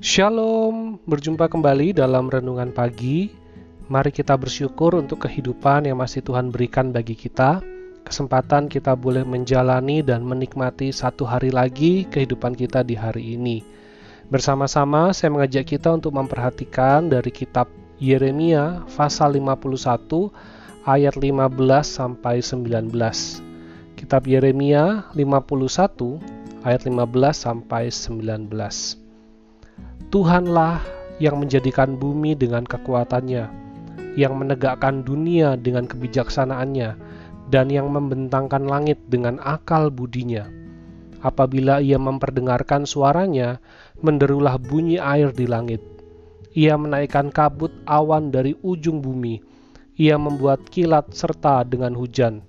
Shalom, berjumpa kembali dalam renungan pagi. Mari kita bersyukur untuk kehidupan yang masih Tuhan berikan bagi kita. Kesempatan kita boleh menjalani dan menikmati satu hari lagi kehidupan kita di hari ini. Bersama-sama saya mengajak kita untuk memperhatikan dari kitab Yeremia pasal 51 ayat 15 sampai 19. Kitab Yeremia 51 ayat 15 sampai 19. Tuhanlah yang menjadikan bumi dengan kekuatannya, yang menegakkan dunia dengan kebijaksanaannya, dan yang membentangkan langit dengan akal budinya. Apabila ia memperdengarkan suaranya, menderulah bunyi air di langit. Ia menaikkan kabut awan dari ujung bumi. Ia membuat kilat serta dengan hujan,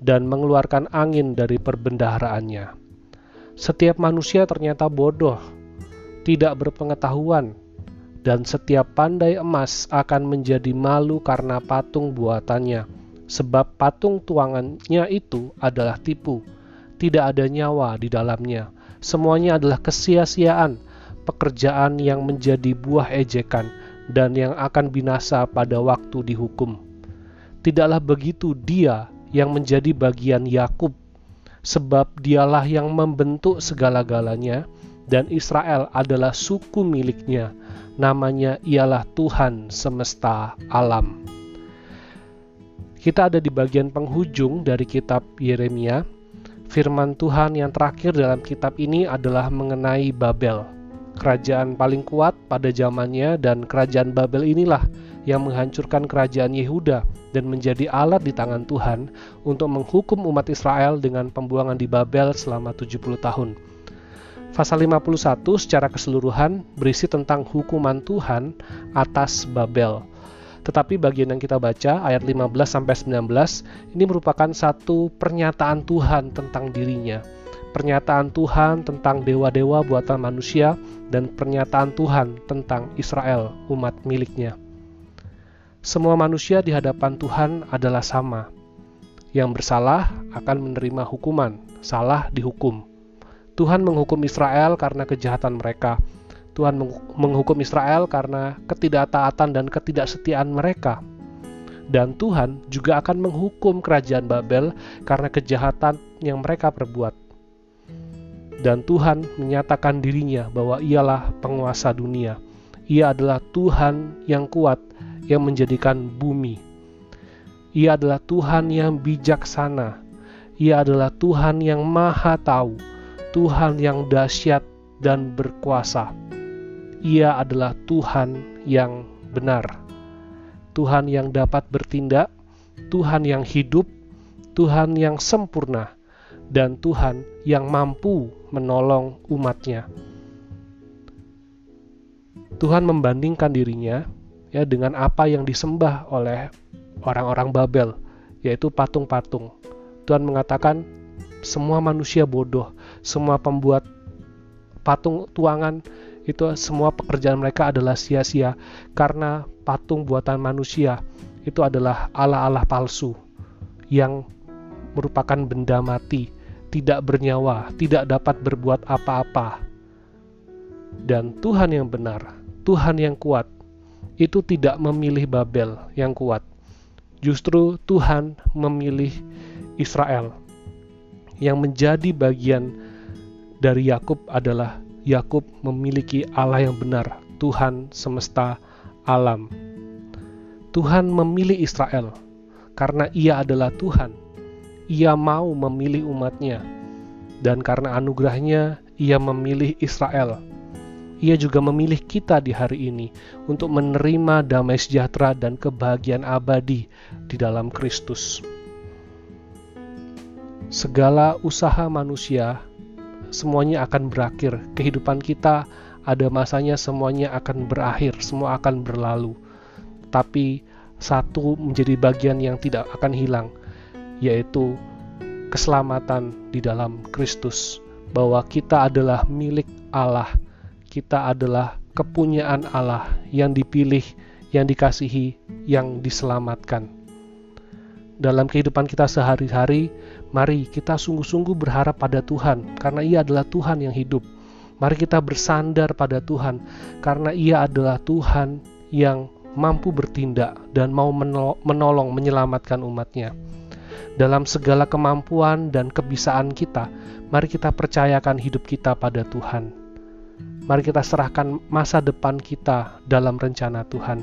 dan mengeluarkan angin dari perbendaharaannya. Setiap manusia ternyata bodoh, tidak berpengetahuan, dan setiap pandai emas akan menjadi malu karena patung buatannya, sebab patung tuangannya itu adalah tipu, tidak ada nyawa di dalamnya. Semuanya adalah kesia-siaan, pekerjaan yang menjadi buah ejekan, dan yang akan binasa pada waktu dihukum. Tidaklah begitu dia yang menjadi bagian Yakub, sebab dialah yang membentuk segala-galanya, dan Israel adalah suku miliknya. Namanya ialah Tuhan semesta alam. Kita ada di bagian penghujung dari kitab Yeremia. Firman Tuhan yang terakhir dalam kitab ini adalah mengenai Babel. Kerajaan paling kuat pada zamannya dan kerajaan Babel inilah yang menghancurkan kerajaan Yehuda dan menjadi alat di tangan Tuhan untuk menghukum umat Israel dengan pembuangan di Babel selama 70 tahun. Pasal 51 secara keseluruhan berisi tentang hukuman Tuhan atas Babel. Tetapi bagian yang kita baca ayat 15 sampai 19 ini merupakan satu pernyataan Tuhan tentang dirinya. Pernyataan Tuhan tentang dewa-dewa buatan manusia dan pernyataan Tuhan tentang Israel, umat miliknya. Semua manusia di hadapan Tuhan adalah sama. Yang bersalah akan menerima hukuman, salah dihukum Tuhan menghukum Israel karena kejahatan mereka. Tuhan menghukum Israel karena ketidaktaatan dan ketidaksetiaan mereka. Dan Tuhan juga akan menghukum kerajaan Babel karena kejahatan yang mereka perbuat. Dan Tuhan menyatakan dirinya bahwa ialah penguasa dunia. Ia adalah Tuhan yang kuat yang menjadikan bumi. Ia adalah Tuhan yang bijaksana. Ia adalah Tuhan yang maha tahu Tuhan yang dahsyat dan berkuasa. Ia adalah Tuhan yang benar, Tuhan yang dapat bertindak, Tuhan yang hidup, Tuhan yang sempurna, dan Tuhan yang mampu menolong umatnya. Tuhan membandingkan dirinya ya dengan apa yang disembah oleh orang-orang Babel, yaitu patung-patung. Tuhan mengatakan semua manusia bodoh, semua pembuat patung tuangan itu semua pekerjaan mereka adalah sia-sia karena patung buatan manusia itu adalah Allah-Allah palsu yang merupakan benda mati, tidak bernyawa, tidak dapat berbuat apa-apa. Dan Tuhan yang benar, Tuhan yang kuat, itu tidak memilih Babel yang kuat. Justru Tuhan memilih Israel yang menjadi bagian dari Yakub adalah Yakub memiliki Allah yang benar, Tuhan semesta alam. Tuhan memilih Israel karena ia adalah Tuhan. Ia mau memilih umatnya dan karena anugerahnya ia memilih Israel. Ia juga memilih kita di hari ini untuk menerima damai sejahtera dan kebahagiaan abadi di dalam Kristus segala usaha manusia semuanya akan berakhir. Kehidupan kita ada masanya semuanya akan berakhir, semua akan berlalu. Tapi satu menjadi bagian yang tidak akan hilang, yaitu keselamatan di dalam Kristus. Bahwa kita adalah milik Allah, kita adalah kepunyaan Allah yang dipilih, yang dikasihi, yang diselamatkan. Dalam kehidupan kita sehari-hari, Mari kita sungguh-sungguh berharap pada Tuhan, karena Ia adalah Tuhan yang hidup. Mari kita bersandar pada Tuhan, karena Ia adalah Tuhan yang mampu bertindak dan mau menolong menyelamatkan umatnya. Dalam segala kemampuan dan kebisaan kita, mari kita percayakan hidup kita pada Tuhan. Mari kita serahkan masa depan kita dalam rencana Tuhan.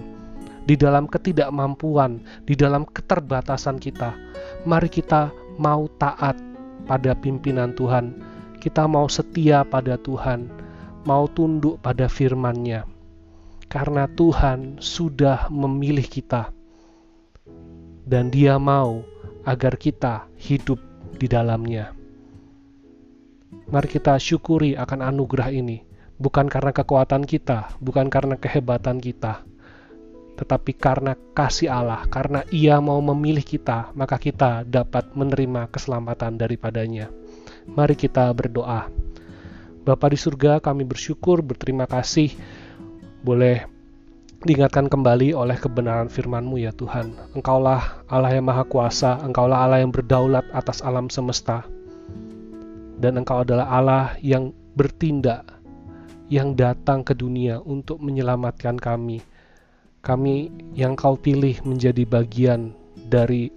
Di dalam ketidakmampuan, di dalam keterbatasan kita, mari kita mau taat pada pimpinan Tuhan. Kita mau setia pada Tuhan, mau tunduk pada firman-Nya karena Tuhan sudah memilih kita, dan Dia mau agar kita hidup di dalamnya. Mari kita syukuri akan anugerah ini, bukan karena kekuatan kita, bukan karena kehebatan kita, tetapi karena kasih Allah, karena Ia mau memilih kita, maka kita dapat menerima keselamatan daripadanya. Mari kita berdoa. Bapa di surga, kami bersyukur, berterima kasih boleh diingatkan kembali oleh kebenaran firman-Mu ya Tuhan. Engkaulah Allah yang Maha Kuasa, Engkaulah Allah yang berdaulat atas alam semesta. Dan Engkau adalah Allah yang bertindak, yang datang ke dunia untuk menyelamatkan kami. Kami yang Kau pilih menjadi bagian dari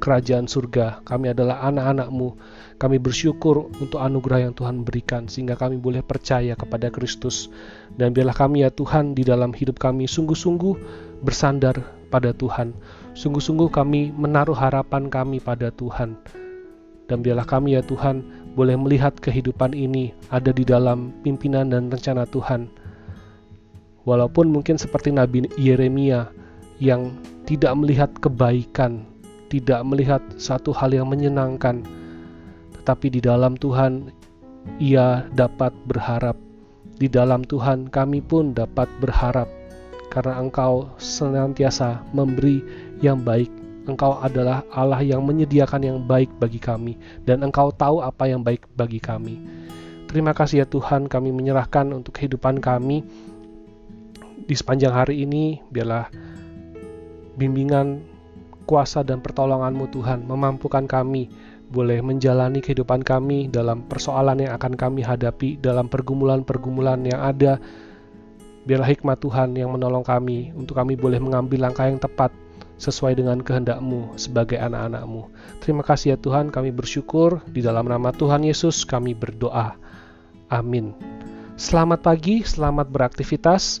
kerajaan surga. Kami adalah anak-anakmu. Kami bersyukur untuk anugerah yang Tuhan berikan sehingga kami boleh percaya kepada Kristus. Dan biarlah kami ya Tuhan di dalam hidup kami sungguh-sungguh bersandar pada Tuhan. Sungguh-sungguh kami menaruh harapan kami pada Tuhan. Dan biarlah kami ya Tuhan boleh melihat kehidupan ini ada di dalam pimpinan dan rencana Tuhan. Walaupun mungkin seperti Nabi Yeremia yang tidak melihat kebaikan tidak melihat satu hal yang menyenangkan, tetapi di dalam Tuhan ia dapat berharap. Di dalam Tuhan kami pun dapat berharap, karena Engkau senantiasa memberi yang baik. Engkau adalah Allah yang menyediakan yang baik bagi kami, dan Engkau tahu apa yang baik bagi kami. Terima kasih ya Tuhan, kami menyerahkan untuk kehidupan kami di sepanjang hari ini. Biarlah bimbingan kuasa dan pertolonganmu Tuhan memampukan kami boleh menjalani kehidupan kami dalam persoalan yang akan kami hadapi, dalam pergumulan-pergumulan yang ada. Biarlah hikmat Tuhan yang menolong kami untuk kami boleh mengambil langkah yang tepat sesuai dengan kehendakmu sebagai anak-anakmu. Terima kasih ya Tuhan, kami bersyukur di dalam nama Tuhan Yesus kami berdoa. Amin. Selamat pagi, selamat beraktivitas.